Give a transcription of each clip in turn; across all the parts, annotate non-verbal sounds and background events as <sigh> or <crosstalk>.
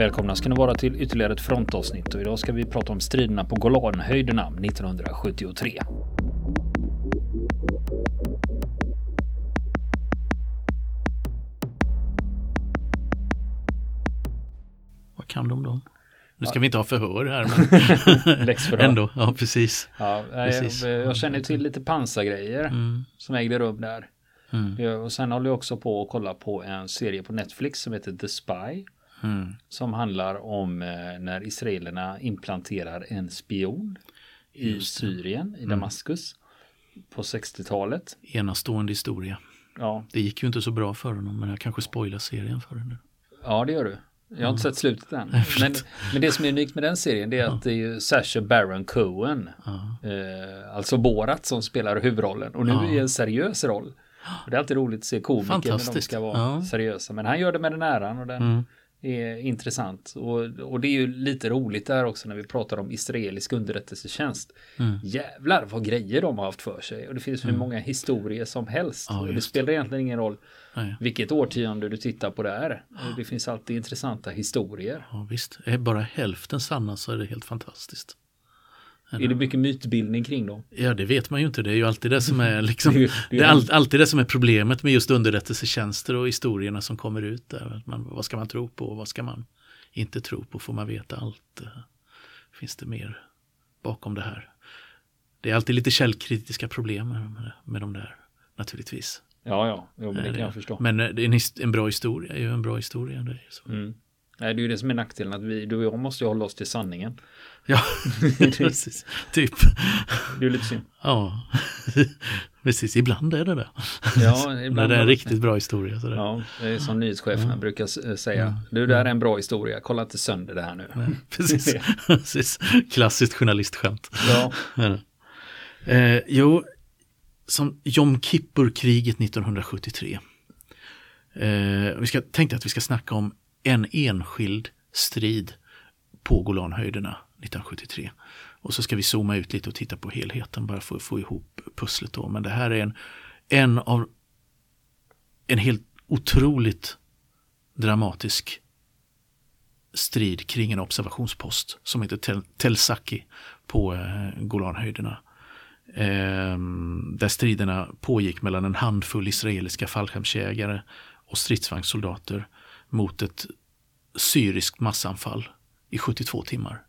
Välkomna ska ni vara till ytterligare ett frontavsnitt och idag ska vi prata om striderna på Golanhöjderna 1973. Vad kan de då? Nu ska ja. vi inte ha förhör här men <laughs> ändå, ja precis. Ja, precis. Jag, jag, känner till lite pansargrejer mm. som ägde rum där. Mm. Och sen håller jag också på att kolla på en serie på Netflix som heter The Spy. Mm. Som handlar om eh, när israelerna implanterar en spion i Syrien, i mm. Damaskus. På 60-talet. Enastående historia. Ja. Det gick ju inte så bra för honom men jag kanske spoilar serien för henne. Ja det gör du. Jag har inte sett slutet än. <laughs> Men, men det som är unikt med den serien det är att det är ju Sacha Baron Cohen. Ja. Eh, alltså Borat som spelar huvudrollen. Och nu ja. i en seriös roll. Och det är alltid roligt att se komiker när de ska vara ja. seriösa. Men han gör det med den äran och den mm. Är intressant. Och, och det är ju lite roligt där också när vi pratar om israelisk underrättelsetjänst. Mm. Jävlar vad grejer de har haft för sig. Och det finns mm. hur många historier som helst. Ja, och det spelar egentligen ingen roll Nej. vilket årtionde du tittar på det här. Det finns alltid intressanta historier. Ja, visst, är bara hälften sanna så är det helt fantastiskt. Är det mycket mytbildning kring dem? Ja, det vet man ju inte. Det är ju alltid det som är, <laughs> liksom, det är, det är all, alltid det som är problemet med just underrättelsetjänster och historierna som kommer ut där. Man, vad ska man tro på och vad ska man inte tro på? Får man veta allt? Finns det mer bakom det här? Det är alltid lite källkritiska problem med, med de där naturligtvis. Ja, ja, jo, men det kan jag förstå. Men en, en bra historia är ju en bra historia. Det är så. Mm. Nej, det är ju det som är nackdelen att vi, du och jag måste ju hålla oss till sanningen. Ja, <laughs> precis. Typ. Det är lite synd. Ja, <laughs> precis. Ibland är det det. Ja, <laughs> ibland. När det är en riktigt bra historia. Sådär. Ja, det är som nyhetscheferna ja. brukar säga. Ja. Du, det här är en bra historia. Kolla inte sönder det här nu. Ja, precis. precis. Klassiskt journalistskämt. Ja. Eh, jo, som Jom Kippur-kriget 1973. Eh, vi ska, tänkte att vi ska snacka om en enskild strid på Golanhöjderna 1973. Och så ska vi zooma ut lite och titta på helheten bara för att få ihop pusslet då. Men det här är en, en av en helt otroligt dramatisk strid kring en observationspost som heter Tel, på eh, Golanhöjderna. Ehm, där striderna pågick mellan en handfull israeliska fallskärmsjägare och stridsvagnssoldater mot ett syriskt massanfall i 72 timmar.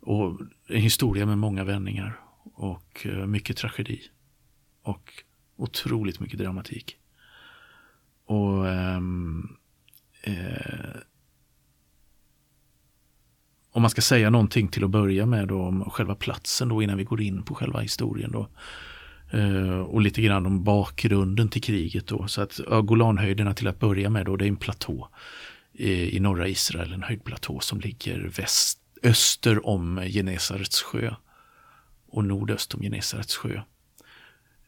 Och en historia med många vändningar och eh, mycket tragedi. Och otroligt mycket dramatik. Och eh, eh, om man ska säga någonting till att börja med då om själva platsen då innan vi går in på själva historien då. Eh, och lite grann om bakgrunden till kriget då. Så att Golanhöjderna till att börja med då, det är en platå i, i norra Israel, en höjdplatå som ligger väst, öster om Genesarets sjö och nordöst om Genesarets sjö.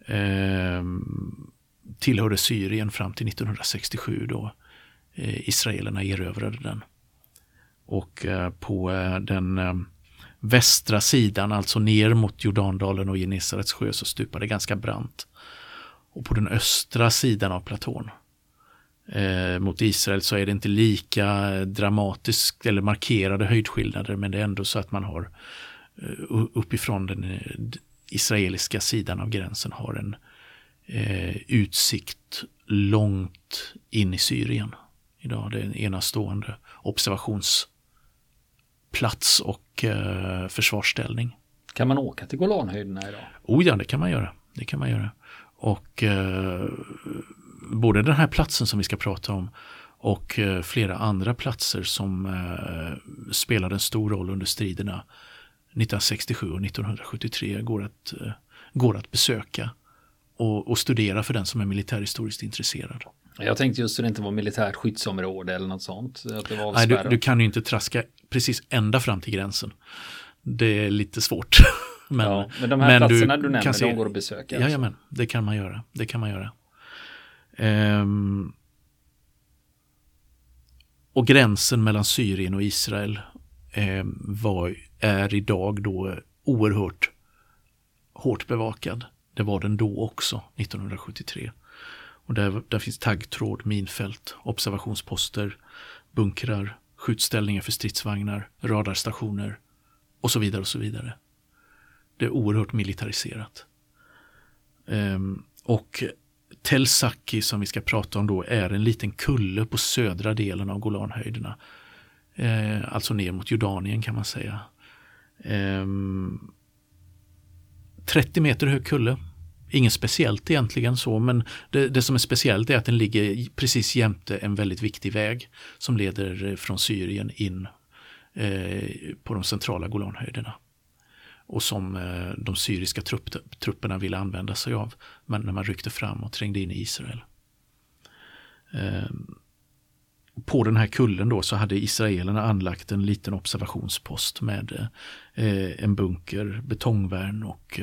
Eh, tillhörde Syrien fram till 1967 då eh, israelerna erövrade den. Och eh, på eh, den eh, västra sidan, alltså ner mot Jordandalen och Genesarets sjö, så stupade det ganska brant. Och på den östra sidan av platån eh, mot Israel så är det inte lika dramatiskt eller markerade höjdskillnader men det är ändå så att man har eh, uppifrån den eh, israeliska sidan av gränsen har en eh, utsikt långt in i Syrien. Idag det är en enastående observationsplats och eh, försvarsställning. Kan man åka till Golanhöjderna idag? Oh ja, det kan man göra. Det kan man göra. Och eh, både den här platsen som vi ska prata om och eh, flera andra platser som eh, spelade en stor roll under striderna 1967 och 1973 går att, eh, går att besöka och, och studera för den som är militärhistoriskt intresserad. Jag tänkte just att det inte var militärt skyddsområde eller något sånt. Att det var Nej, du, du, kan ju inte traska precis ända fram till gränsen. Det är lite svårt. <laughs> men, ja, men de här men platserna du, du nämner, se, de går att besöka? Jajamän, alltså. det kan man göra. Det kan man göra. Um, och gränsen mellan Syrien och Israel eh, var, är idag då oerhört hårt bevakad. Det var den då också, 1973. Och där, där finns taggtråd, minfält, observationsposter, bunkrar, skjutställningar för stridsvagnar, radarstationer och så vidare och så vidare. Det är oerhört militariserat. Ehm, och Tel Saki som vi ska prata om då är en liten kulle på södra delen av Golanhöjderna. Ehm, alltså ner mot Jordanien kan man säga. Ehm, 30 meter hög kulle. Inget speciellt egentligen så, men det, det, som är speciellt är att den ligger precis jämte en väldigt viktig väg som leder eh, från Syrien in eh, på de centrala Golanhöjderna och som eh, de syriska trupp, trupperna ville använda sig av när man ryckte fram och trängde in i Israel. Eh, på den här kullen då så hade israelerna anlagt en liten observationspost med eh, en bunker, betongvärn och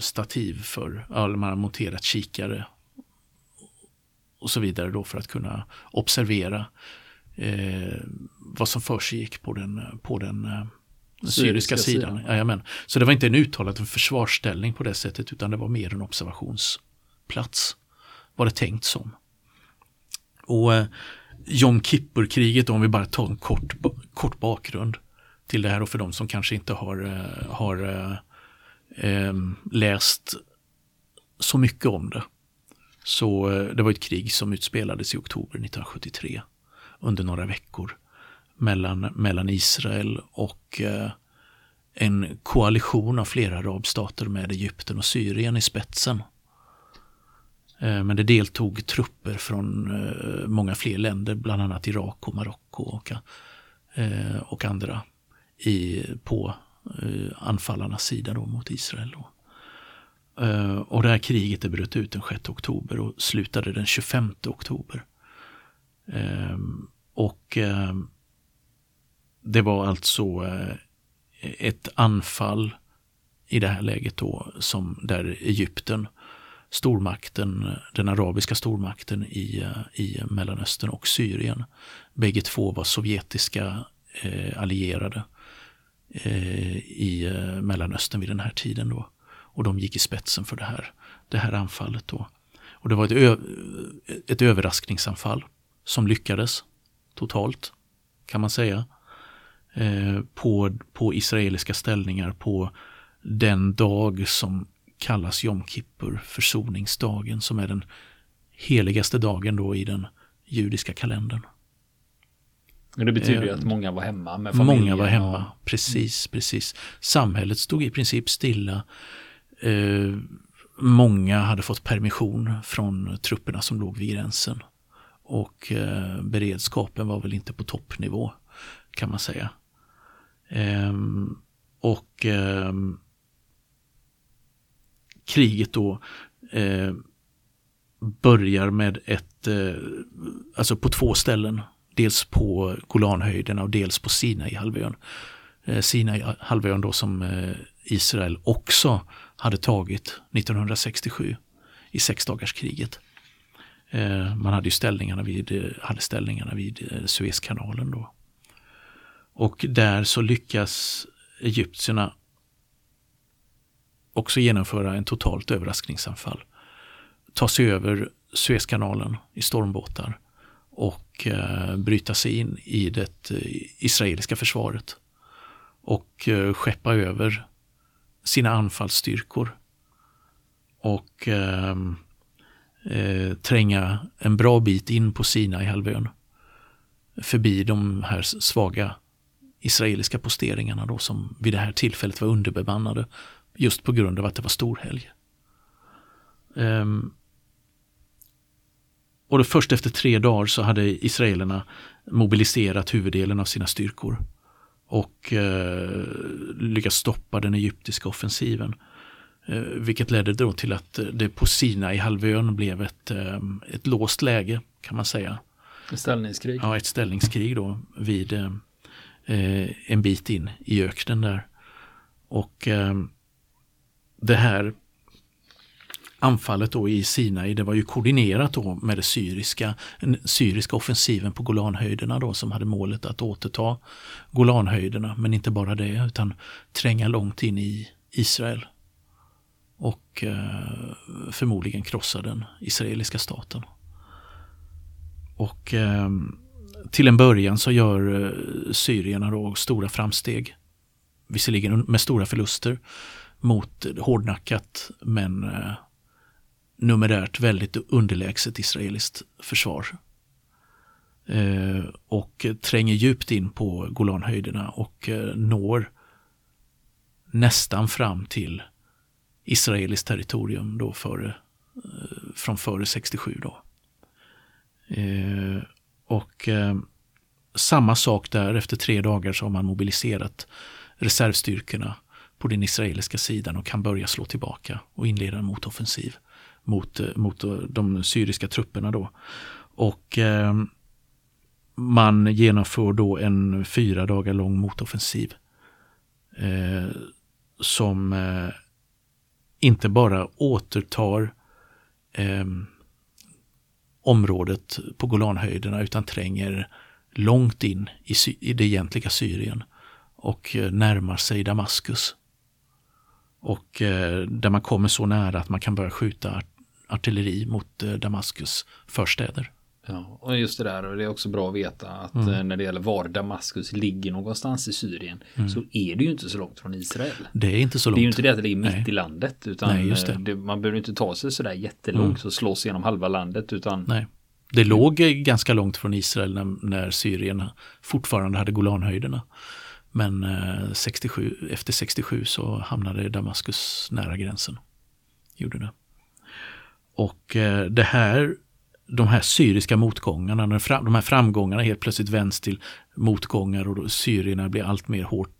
stativ för, ja, man har monterat kikare och så vidare då för att kunna observera eh, vad som försiggick på den, på den den syriska, sidan. sidan. Så det var inte en uttalad försvarsställning på det sättet utan det var mer en observationsplats. Var det tänkt som. Och eh, Jom Kippur-kriget, om vi bara tar en kort, kort bakgrund till det här och för de som kanske inte har, eh, har eh, läst så mycket om det. Så eh, det var ett krig som utspelades i oktober 1973 under några veckor mellan, mellan Israel och eh, en koalition av flera arabstater med Egypten och Syrien i spetsen. Eh, men det deltog trupper från eh, många fler länder, bland annat Irak och Marocko och, eh, och andra i, på Eh, anfallarnas sida då mot Israel. Då. Eh, och det här kriget det bröt ut den 6 oktober och slutade den 25 oktober. Eh, och det var alltså ett anfall i det här läget då som där Egypten, stormakten, den arabiska stormakten i, i Mellanöstern och Syrien. Bägge två var sovjetiska allierade Eh, i eh, Mellanöstern vid den här tiden då. Och de gick i spetsen för det här, det här anfallet då. Och det var ett, ett överraskningsanfall som lyckades totalt kan man säga. Eh, på, på israeliska ställningar på den dag som kallas Jom Kippur, försoningsdagen, som är den heligaste dagen då i den judiska kalendern det betyder ju att eh, många var hemma med familjen. Många var hemma, och... precis, precis. Samhället stod i princip stilla. Eh, många hade fått permission från trupperna som låg vid gränsen. Och eh, beredskapen var väl inte på toppnivå, kan man säga. Ehm, och ehm, kriget då eh, börjar med ett, eh, alltså på två ställen. Dels på Golanhöjderna och dels på Sinaihalvön. Eh, Sinaihalvön då som eh, Israel också hade tagit 1967 i sexdagarskriget. Eh, man hade ju ställningarna vid, hade ställningarna vid Suezkanalen då. Och där så lyckas egyptierna också genomföra en totalt överraskningsanfall. Ta sig över Suezkanalen i stormbåtar och och eh, bryta sig in i det eh, israeliska försvaret. Och eh, skeppa över sina anfallsstyrkor. Och ehm, eh, tränga en bra bit in på Sinai-halvön. Förbi de här svaga israeliska posteringarna då som vid det här tillfället var underbemannade just på grund av att det var storhelg. Um, och då först efter tre dagar så hade israelerna mobiliserat huvuddelen av sina styrkor och uh, lyckats stoppa den egyptiska offensiven. Uh, vilket ledde då till att det på Sinai-halvön blev ett, um, ett låst läge kan man säga. Ett ställningskrig? Ja, ett ställningskrig då vid eh, en bit in i öknen där. Och eh, det här anfallet då i Sinai, det var ju koordinerat då med det syriska, den syriska offensiven på Golanhöjderna då som hade målet att återta Golanhöjderna, men inte bara det utan tränga långt in i Israel. Och eh, förmodligen krossa den israeliska staten. Och eh, till en början så gör eh, syrierna då stora framsteg. Visserligen med stora förluster mot hårdnackat men eh, numerärt väldigt underlägset israeliskt försvar. Eh, och tränger djupt in på Golanhöjderna och eh, når nästan fram till israeliskt territorium då före, eh, från före 67. Då. Eh, och eh, samma sak där, efter tre dagar så har man mobiliserat reservstyrkorna på den israeliska sidan och kan börja slå tillbaka och inleda en motoffensiv mot, eh, mot eh, de syriska trupperna då. Och eh, man genomför då en fyra dagar lång motoffensiv eh, som eh, inte bara återtar eh, området på Golanhöjderna utan tränger långt in i, i det egentliga Syrien och eh, närmar sig Damaskus. Och eh, där man kommer så nära att man kan börja skjuta artilleri mot eh, Damaskus förstäder. Ja, och just det där, och det är också bra att veta att mm. Eh, när det gäller var Damaskus ligger någonstans i Syrien mm. så är det ju inte så långt från Israel. Det är inte så långt. Det är ju inte det att det är mitt Nej. i landet utan Nej, det. Eh, det, man behöver inte ta sig sådär jättelångt mm. och slås genom halva landet utan Nej. Det låg ganska långt från Israel när, när Syrien fortfarande hade Golanhöjderna. Men eh, 67, efter 67 så hamnade Damaskus nära gränsen. Gjorde det. Och eh, det här de här syriska motgångarna, de här framgångarna helt plötsligt vänds till motgångar och syrierna blir allt mer hårt,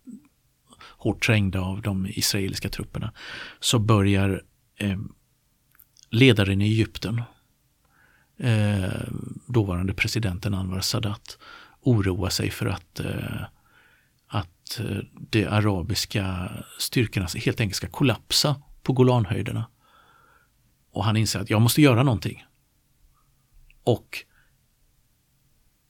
hårt trängda av de israeliska trupperna. Så börjar eh, ledaren i Egypten, eh, dåvarande presidenten Anwar Sadat, oroa sig för att, eh, att eh, de arabiska styrkorna helt enkelt ska kollapsa på Golanhöjderna. Och han inser att jag måste göra någonting. Och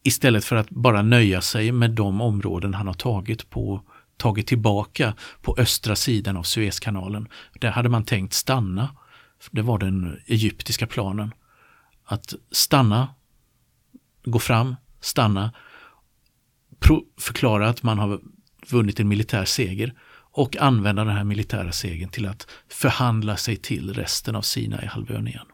istället för att bara nöja sig med de områden han har tagit på tagit tillbaka på östra sidan av Suezkanalen. Där hade man tänkt stanna. Det var den egyptiska planen. Att stanna, gå fram, stanna, förklara att man har vunnit en militär seger och använda den här militära segern till att förhandla sig till resten av Sinai-halvön igen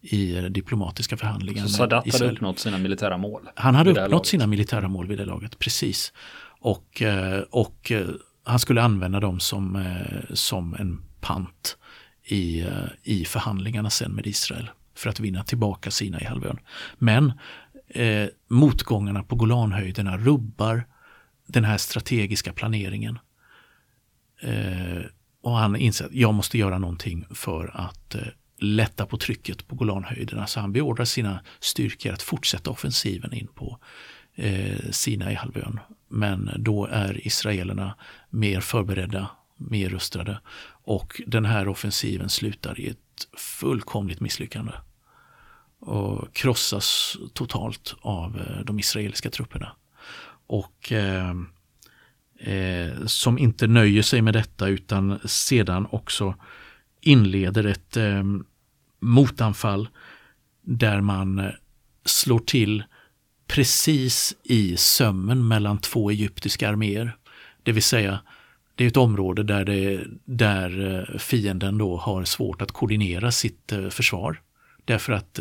i diplomatiska förhandlingar. Så Sadat hade uppnått sina militära mål? Han hade uppnått laget. sina militära mål vid det laget, precis. Och, eh, och eh, han skulle använda dem som, eh, som en pant i, i förhandlingarna sen med Israel för att vinna tillbaka sina i halvön. Men eh, motgångarna på Golanhöjderna rubbar den här strategiska planeringen. Eh, och han inser att jag måste göra någonting för att eh, lätta på trycket på Golanhöjderna så han beordrar sina styrkor att fortsätta offensiven in på eh, Sinai-halvön. Men då är israelerna mer förberedda, mer rustade och den här offensiven slutar i ett fullkomligt misslyckande och krossas totalt av eh, de israeliska trupperna. Och eh, eh, som inte nöjer sig med detta utan sedan också inleder ett eh, motanfall där man eh, slår till precis i sömmen mellan två egyptiska arméer. Det vill säga, det är ett område där, det, där eh, fienden då har svårt att koordinera sitt eh, försvar. Därför att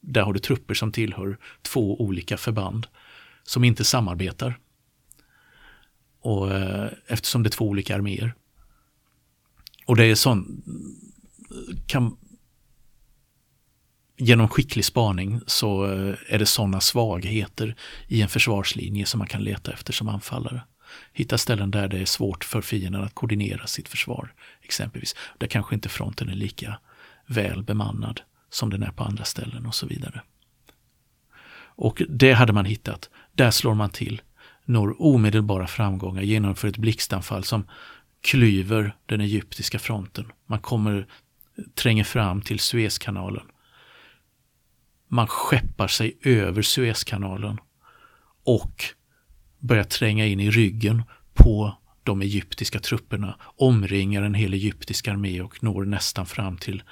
där har du trupper som tillhör två olika förband som inte samarbetar. Och eh, eftersom det är två olika arméer. Och det är sån, kan, genom skicklig spaning så eh, är det sådana svagheter i en försvarslinje som man kan leta efter som anfallare. Hitta ställen där det är svårt för fienden att koordinera sitt försvar, exempelvis. Där kanske inte fronten är lika väl bemannad som den är på andra ställen och så vidare. Och det hade man hittat. Där slår man till, når omedelbara framgångar, genomför ett blixtanfall som klyver den egyptiska fronten. Man kommer, tränger fram till Suezkanalen man skeppar sig över Suezkanalen och börjar tränga in i ryggen på de egyptiska trupperna, omringar en hel egyptisk armé och når nästan fram till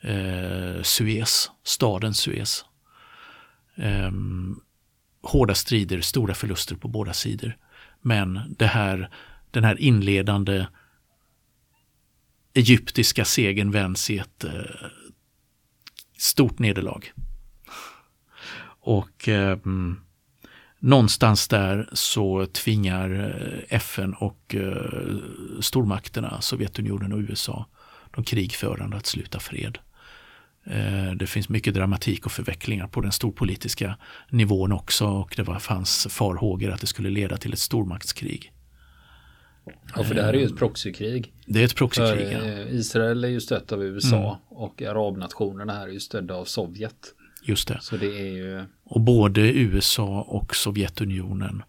eh, Suez, staden Suez. Um, hårda strider, stora förluster på båda sidor. Men det här, den här inledande egyptiska segern vänds i ett eh, stort nederlag. Och eh, någonstans där så tvingar eh, FN och eh, stormakterna, Sovjetunionen och USA, de krigförande att sluta fred. Eh, det finns mycket dramatik och förvecklingar på den storpolitiska nivån också och det var, fanns farhågor att det skulle leda till ett stormaktskrig. Ja, för det här är ju ett proxykrig. Det är ett proxykrig. Ja. Eh, Israel är ju stött av USA mm. och arabnationerna här är ju stödda av Sovjet. Just det. Så det är ju... Och både USA och Sovjetunionen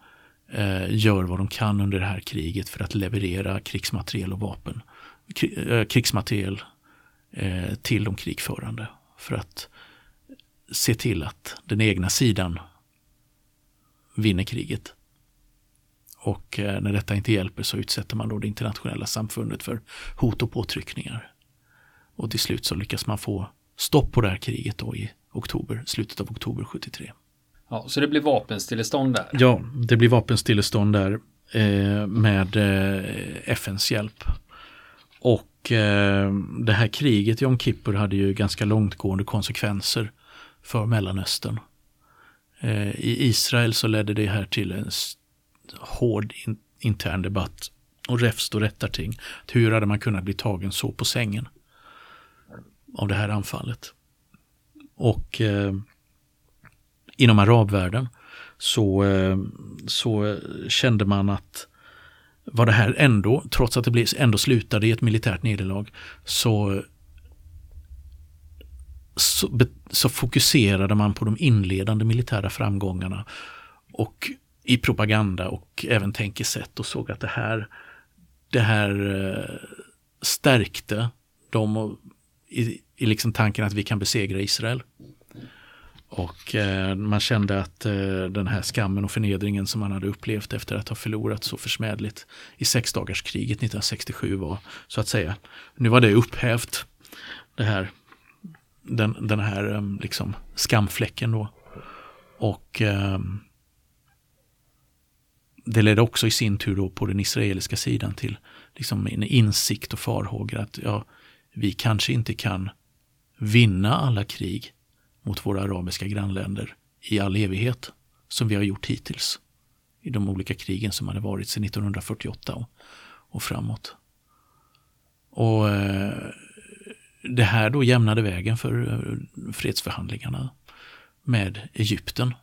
eh, gör vad de kan under det här kriget för att leverera krigsmateriel och vapen. Eh, krigsmateriel eh, till de krigförande. För att se till att den egna sidan vinner kriget. Och eh, när detta inte hjälper så utsätter man då det internationella samfundet för hot och påtryckningar. Och till slut så lyckas man få stopp på det här kriget då i oktober, slutet av oktober 73. Ja, så det blir vapenstillestånd där? Ja, det blir vapenstillestånd där eh, med eh, FNs hjälp. Och eh, det här kriget i Yom Kippur hade ju ganska långtgående konsekvenser för Mellanöstern. Eh, I Israel så ledde det här till en hård in, intern debatt och räfst och rättarting. Hur hade man kunnat bli tagen så på sängen av det här anfallet? Och eh, inom arabvärlden så, eh, så kände man att var det här ändå, trots att det ändå slutade i ett militärt nederlag, så, så, så, fokuserade man på de inledande militära framgångarna och i propaganda och även tänkesätt och såg att det här, det här eh, stärkte dem i, i liksom tanken att vi kan besegra Israel. Och eh, man kände att eh, den här skammen och förnedringen som man hade upplevt efter att ha förlorat så försmädligt i sexdagarskriget 1967 var så att säga, nu var det upphävt. Det här, den, den här eh, liksom skamfläcken då. Och eh, det ledde också i sin tur då på den israeliska sidan till liksom en insikt och farhågor att ja, vi kanske inte kan vinna alla krig mot våra arabiska grannländer i all evighet som vi har gjort hittills i de olika krigen som hade varit sedan 1948 och, och framåt. Och eh, det här då jämnade vägen för eh, fredsförhandlingarna med Egypten,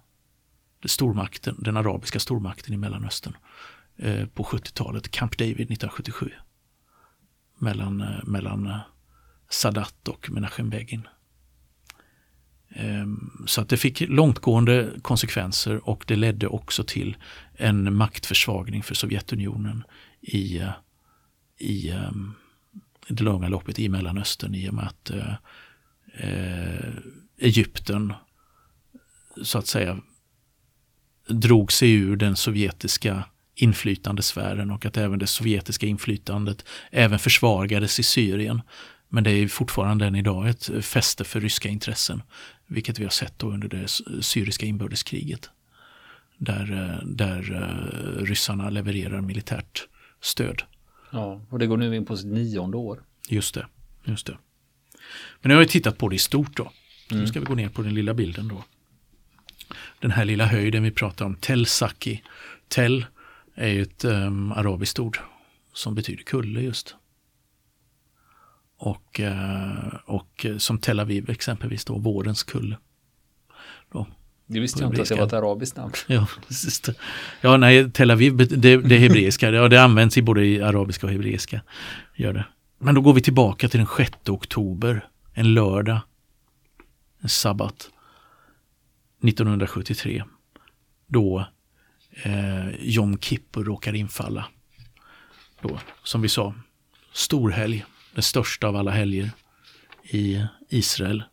stormakten, den arabiska stormakten i Mellanöstern eh, på 70-talet, Camp David 1977. Mellan, eh, mellan eh, Sadat och Menachem Begin. Ehm, så att det fick långtgående konsekvenser och det ledde också till en maktförsvagning för Sovjetunionen i, eh, i, i det långa loppet i Mellanöstern i och med att eh, eh, Egypten så att säga drog sig ur den sovjetiska inflytandesfären och att även det sovjetiska inflytandet även försvagades i Syrien. Men det är fortfarande än idag ett fäste för ryska intressen. Vilket vi har sett under det syriska inbördeskriget. Där, eh, där uh, ryssarna levererar militärt stöd. Ja, och det går nu in på sitt nionde år. Just det. Just det. Men nu har vi tittat på det i stort då. Mm. Nu ska vi gå ner på den lilla bilden då. Den här lilla höjden vi pratar om, Tel Saki. Tel är ju ett um, arabiskt ord som betyder kulle just. Och, eh, och som Tel Aviv exempelvis då, vårens kull. Då, det visste jag inte att det var ett arabiskt namn. <laughs> Ja, precis. Ja, nej, Tel Aviv, det, det är <laughs> hebreiska. Ja, det används i både i arabiska och hebreiska. Gör det. Men då går vi tillbaka till den 6 oktober, en lördag, en sabbat, 1973. Då eh, Jom Kippur råkar infalla. Då, som vi sa, storhelg, den största av alla helger i Israel.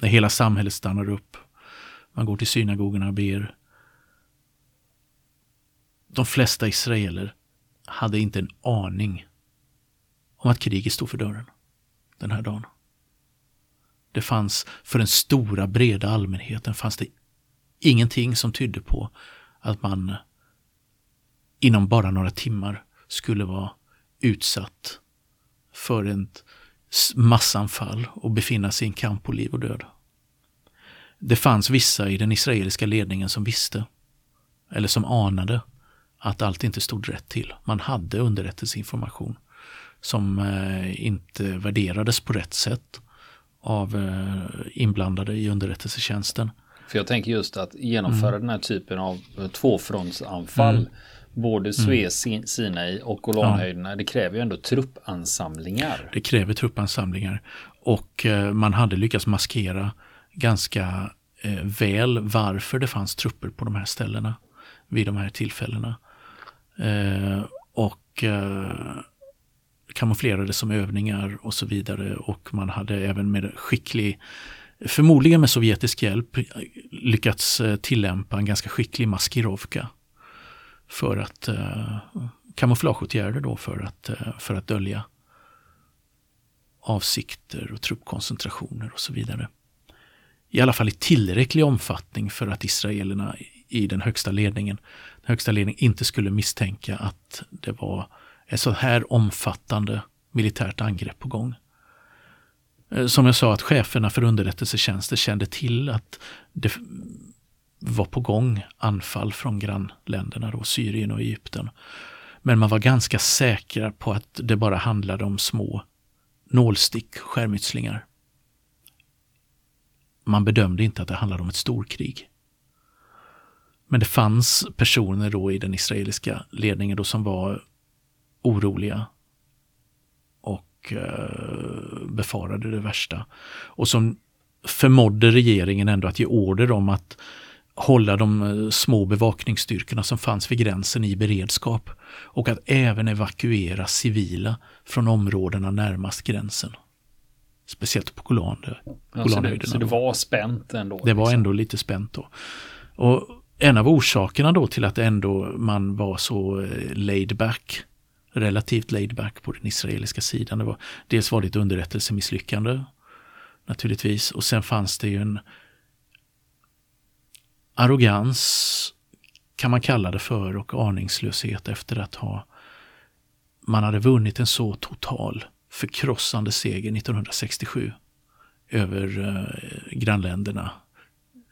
När hela samhället stannar upp. Man går till synagogorna och ber. De flesta israeler hade inte en aning om att kriget stod för dörren den här dagen. Det fanns för den stora breda allmänheten fanns det ingenting som tydde på att man inom bara några timmar skulle vara utsatt för ett massanfall och befinna sig i en kamp på liv och död. Det fanns vissa i den israeliska ledningen som visste, eller som anade, att allt inte stod rätt till. Man hade underrättelseinformation som eh, inte värderades på rätt sätt av eh, inblandade i underrättelsetjänsten. För jag tänker just att genomföra mm. den här typen av eh, tvåfrontsanfall mm. Både mm. Suez, Sinai och Golanhöjderna, ja. det kräver ju ändå truppansamlingar. Det kräver truppansamlingar och man hade lyckats maskera ganska väl varför det fanns trupper på de här ställena vid de här tillfällena. och kamouflerade som övningar och så vidare och man hade även med skicklig, förmodligen med sovjetisk hjälp, lyckats eh, tillämpa en ganska skicklig maskirovka för att eh, kamouflageåtgärder då för att, eh, för att dölja avsikter och truppkoncentrationer och så vidare. I alla fall i tillräcklig omfattning för att israelerna i den högsta ledningen, den högsta ledningen inte skulle misstänka att det var ett så här omfattande militärt angrepp på gång. Eh, som jag sa att cheferna för underrättelsetjänster kände till att det var på gång anfall från grannländerna, då, Syrien och Egypten. Men man var ganska säkra på att det bara handlade om små nålstick, skärmytslingar. Man bedömde inte att det handlade om ett storkrig. Men det fanns personer då i den israeliska ledningen då som var oroliga och eh, befarade det värsta. Och som förmådde regeringen ändå att ge order om att hålla de eh, små bevakningsstyrkorna som fanns vid gränsen i beredskap och att även evakuera civila från områdena närmast gränsen. Speciellt på Golan, ja, så, det, så det var spänt ändå? Det var liksom. ändå lite spänt då. Och en av orsakerna då till att ändå man var så eh, laid back relativt laid back på den israeliska sidan. Det var, dels var det ett underrättelsemisslyckande naturligtvis och sen fanns det ju en arrogans kan man kalla det för och aningslöshet efter att ha man hade vunnit en så total förkrossande seger 1967 över eh, grannländerna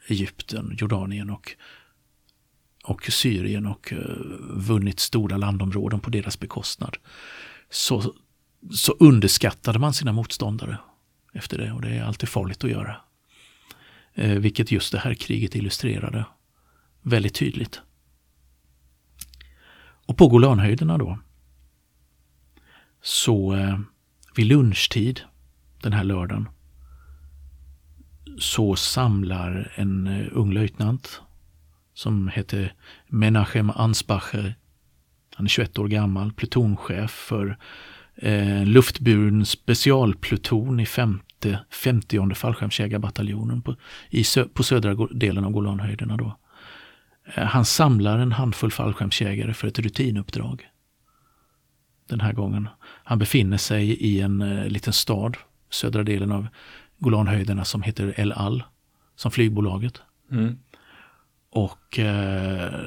Egypten, Jordanien och och Syrien och eh, vunnit stora landområden på deras bekostnad. Så, så underskattade man sina motståndare efter det och det är alltid farligt att göra. Eh, vilket just det här kriget illustrerade väldigt tydligt. Och på Golanhöjderna då så eh, vid lunchtid den här lördagen så samlar en eh, ung löjtnant som heter Menachem Ansbacher. Han är 21 år gammal, plutonchef för eh, luftburen specialpluton i femte, 50 fallskärmsjägarbataljonen på, i, på södra delen av Golanhöjderna. Då. Eh, han samlar en handfull fallskärmsjägare för ett rutinuppdrag. Den här gången. Han befinner sig i en eh, liten stad, södra delen av Golanhöjderna som heter El Al, som flygbolaget. Mm. Och eh,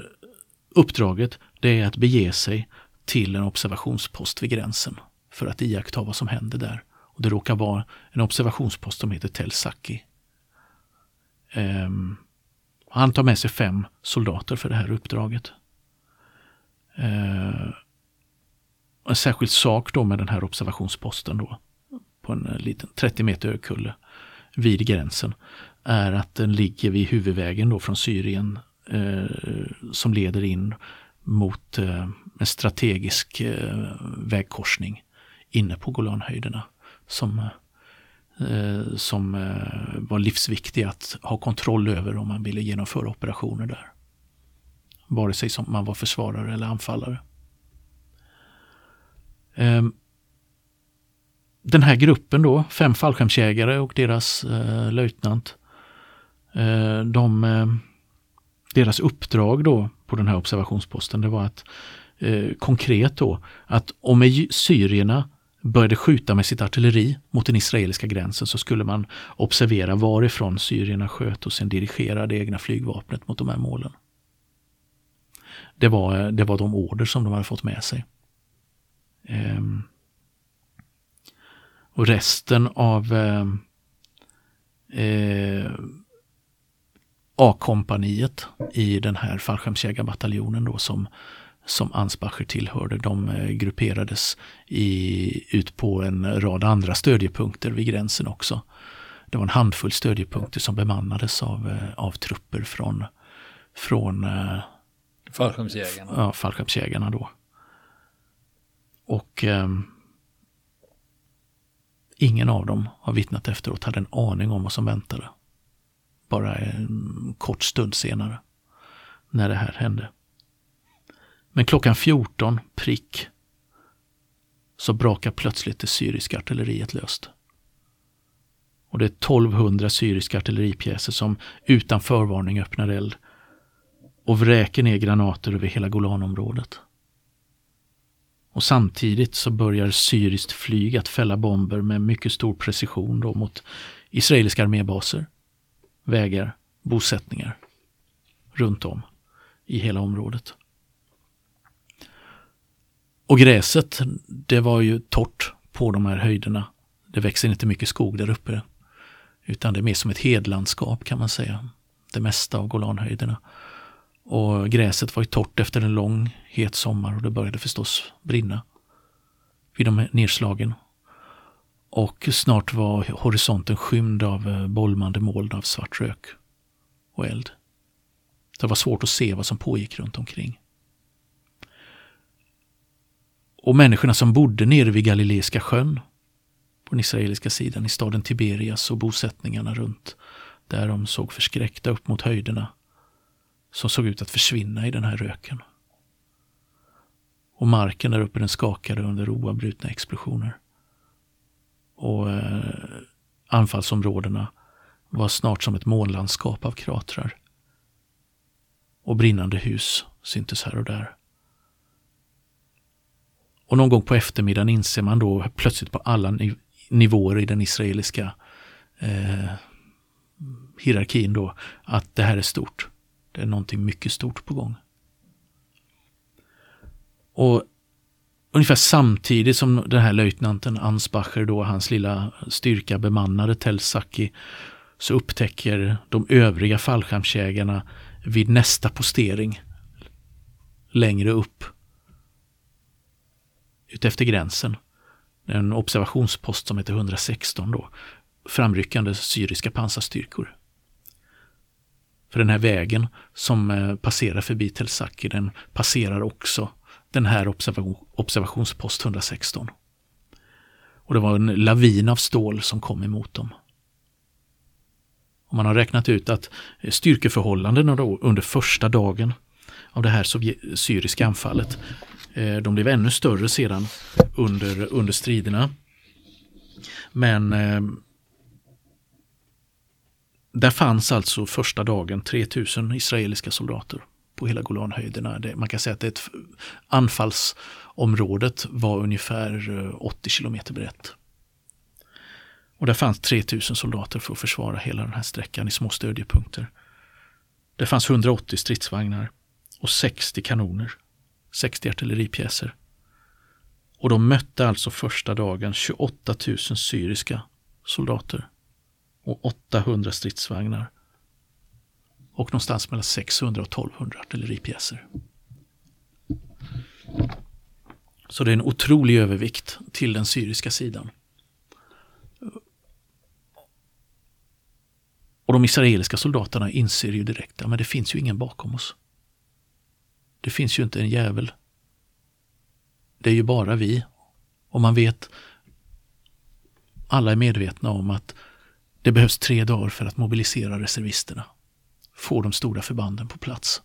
uppdraget det är att bege sig till en observationspost vid gränsen för att iaktta vad som händer där. Och Det råkar vara en observationspost som heter Tel Saki. Eh, han tar med sig fem soldater för det här uppdraget. Eh, en särskild sak då med den här observationsposten då på en eh, liten 30 meter hög kulle vid gränsen är att den ligger vid huvudvägen då från Syrien eh, som leder in mot eh, en strategisk eh, vägkorsning inne på Golanhöjderna som, eh, som eh, var livsviktig att ha kontroll över om man ville genomföra operationer där. Vare sig som man var försvarare eller anfallare. Ehm, den här gruppen då, fem fallskärmsjägare och deras eh, löjtnant, Eh, de, eh, deras uppdrag då på den här observationsposten det var att eh, konkret då att om syrierna började skjuta med sitt artilleri mot den israeliska gränsen så skulle man observera varifrån syrierna sköt och sen dirigera det egna flygvapnet mot de här målen. Det var, det var de order som de hade fått med sig. Ehm. Och resten av eh, eh, A-kompaniet i den här fallskärmsjägarbataljonen då som, som Ansbacher tillhörde. De eh, grupperades i, ut på en rad andra stödjepunkter vid gränsen också. Det var en handfull stödjepunkter som bemannades av, eh, av trupper från, från eh, fallskärmsjägarna. Ja, fallskärmsjägarna då. Och eh, ingen av dem har vittnat efteråt hade en aning om vad som väntade bara en kort stund senare när det här hände. Men klockan 14 prick så brakar plötsligt det syriska artilleriet löst. Och det är 1200 syriska artilleripjäser som utan förvarning öppnar eld och vräker ner granater över hela Golanområdet. Och samtidigt så börjar syriskt flyg att fälla bomber med mycket stor precision då mot israeliska armébaser vägar, bosättningar runt om i hela området. Och gräset, det var ju torrt på de här höjderna. Det växer inte mycket skog där uppe. Utan det är mer som ett hedlandskap kan man säga. Det mesta av Golanhöjderna. Och gräset var ju torrt efter en lång het sommar och det började förstås brinna vid de här nedslagen och snart var horisonten skymd av eh, bolmande moln av svart rök och eld. Det var svårt att se vad som pågick runt omkring. Och människorna som bodde nere vid Galileiska sjön på den israeliska sidan i staden Tiberias och bosättningarna runt där de såg förskräckta upp mot höjderna som såg ut att försvinna i den här röken. Och marken där uppe den skakade under oavbrutna explosioner och eh, anfallsområdena var snart som ett månlandskap av kratrar. Och brinnande hus syntes här och där. Och någon gång på eftermiddagen inser man då plötsligt på alla niv nivåer i den israeliska eh, hierarkin då att det här är stort. Det är någonting mycket stort på gång. Och Ungefär samtidigt som den här löjtnanten Ansbacher då hans lilla styrka bemannade Telsaki, så upptäcker de övriga fallskärmsjägarna vid nästa postering längre upp utefter gränsen en observationspost som heter 116 då framryckande syriska pansarstyrkor. För den här vägen som eh, passerar förbi Tel Saki den passerar också den här observation, observationspost 116. Och det var en lavin av stål som kom emot dem. Och man har räknat ut att styrkeförhållandena då under första dagen av det här syriska anfallet, Eh, de blev ännu större sedan under, under striderna. Men eh, där fanns alltså första dagen 3000 israeliska soldater på hela Golanhöjderna. Det, man kan säga att ett, anfallsområdet var ungefär eh, 80 kilometer brett. Och där fanns 3000 soldater för att försvara hela den här sträckan i små stödjepunkter. Det fanns 180 stridsvagnar och 60 kanoner, 60 artilleripjäser. Och de mötte alltså första dagen 28 000 syriska soldater och 800 stridsvagnar och någonstans mellan 600 och 1200 artilleripjäser. Så det är en otrolig övervikt till den syriska sidan. Och de israeliska soldaterna inser ju direkt att det finns ju ingen bakom oss. Det finns ju inte en jävel. Det är ju bara vi. Och man vet, alla är medvetna om att det behövs tre dagar för att mobilisera reservisterna få de stora förbanden på plats.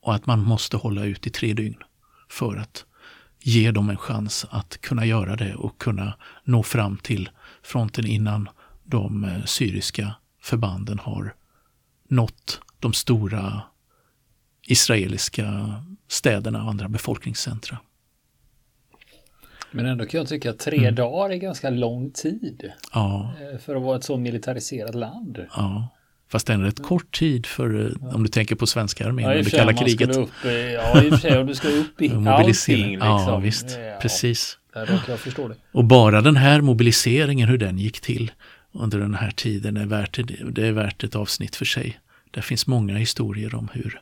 Och att man måste hålla ut i tre dygn för att ge dem en chans att kunna göra det och kunna nå fram till fronten innan de eh, syriska förbanden har nått de stora israeliska städerna och andra befolkningscentra. Men ändå kan jag tycka att tre mm. dagar är ganska lång tid. Ja. Eh, för att vara ett så militariserat land. Ja. Fast det är en rätt kort tid för, ja. om du tänker på svenska armén ja, under kalla kriget. Upp, ja, i och för sig om du ska upp i <laughs> allting. Liksom. Ja, visst. Ja, precis. Och bara den här mobiliseringen, hur den gick till under den här tiden är värt, det är värt ett avsnitt för sig. Det finns många historier om hur,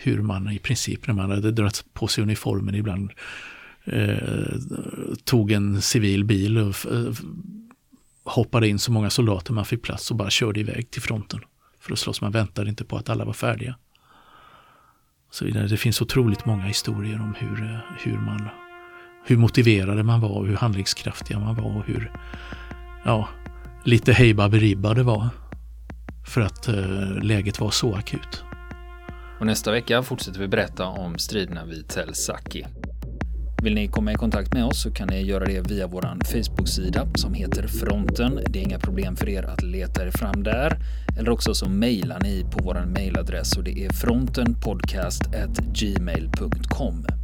hur man i princip när man hade dragit på sig uniformen ibland eh, tog en civil bil och eh, hoppade in så många soldater man fick plats och bara körde iväg till fronten för att slåss. Man väntade inte på att alla var färdiga. Så Det finns otroligt många historier om hur, eh, hur, man, hur motiverade man var, hur handlingskraftiga man var och hur ja, lite hej baberiba det var. För att eh, läget var så akut. Och nästa vecka fortsätter vi berätta om striderna vid Tel Saki. Vill ni komma i kontakt med oss så kan ni göra det via vår Facebook-sida som heter Fronten. Det är inga problem för er att leta er fram där. Eller också så mejlar ni på vår mejladress och det är frontenpodcastgmail.com.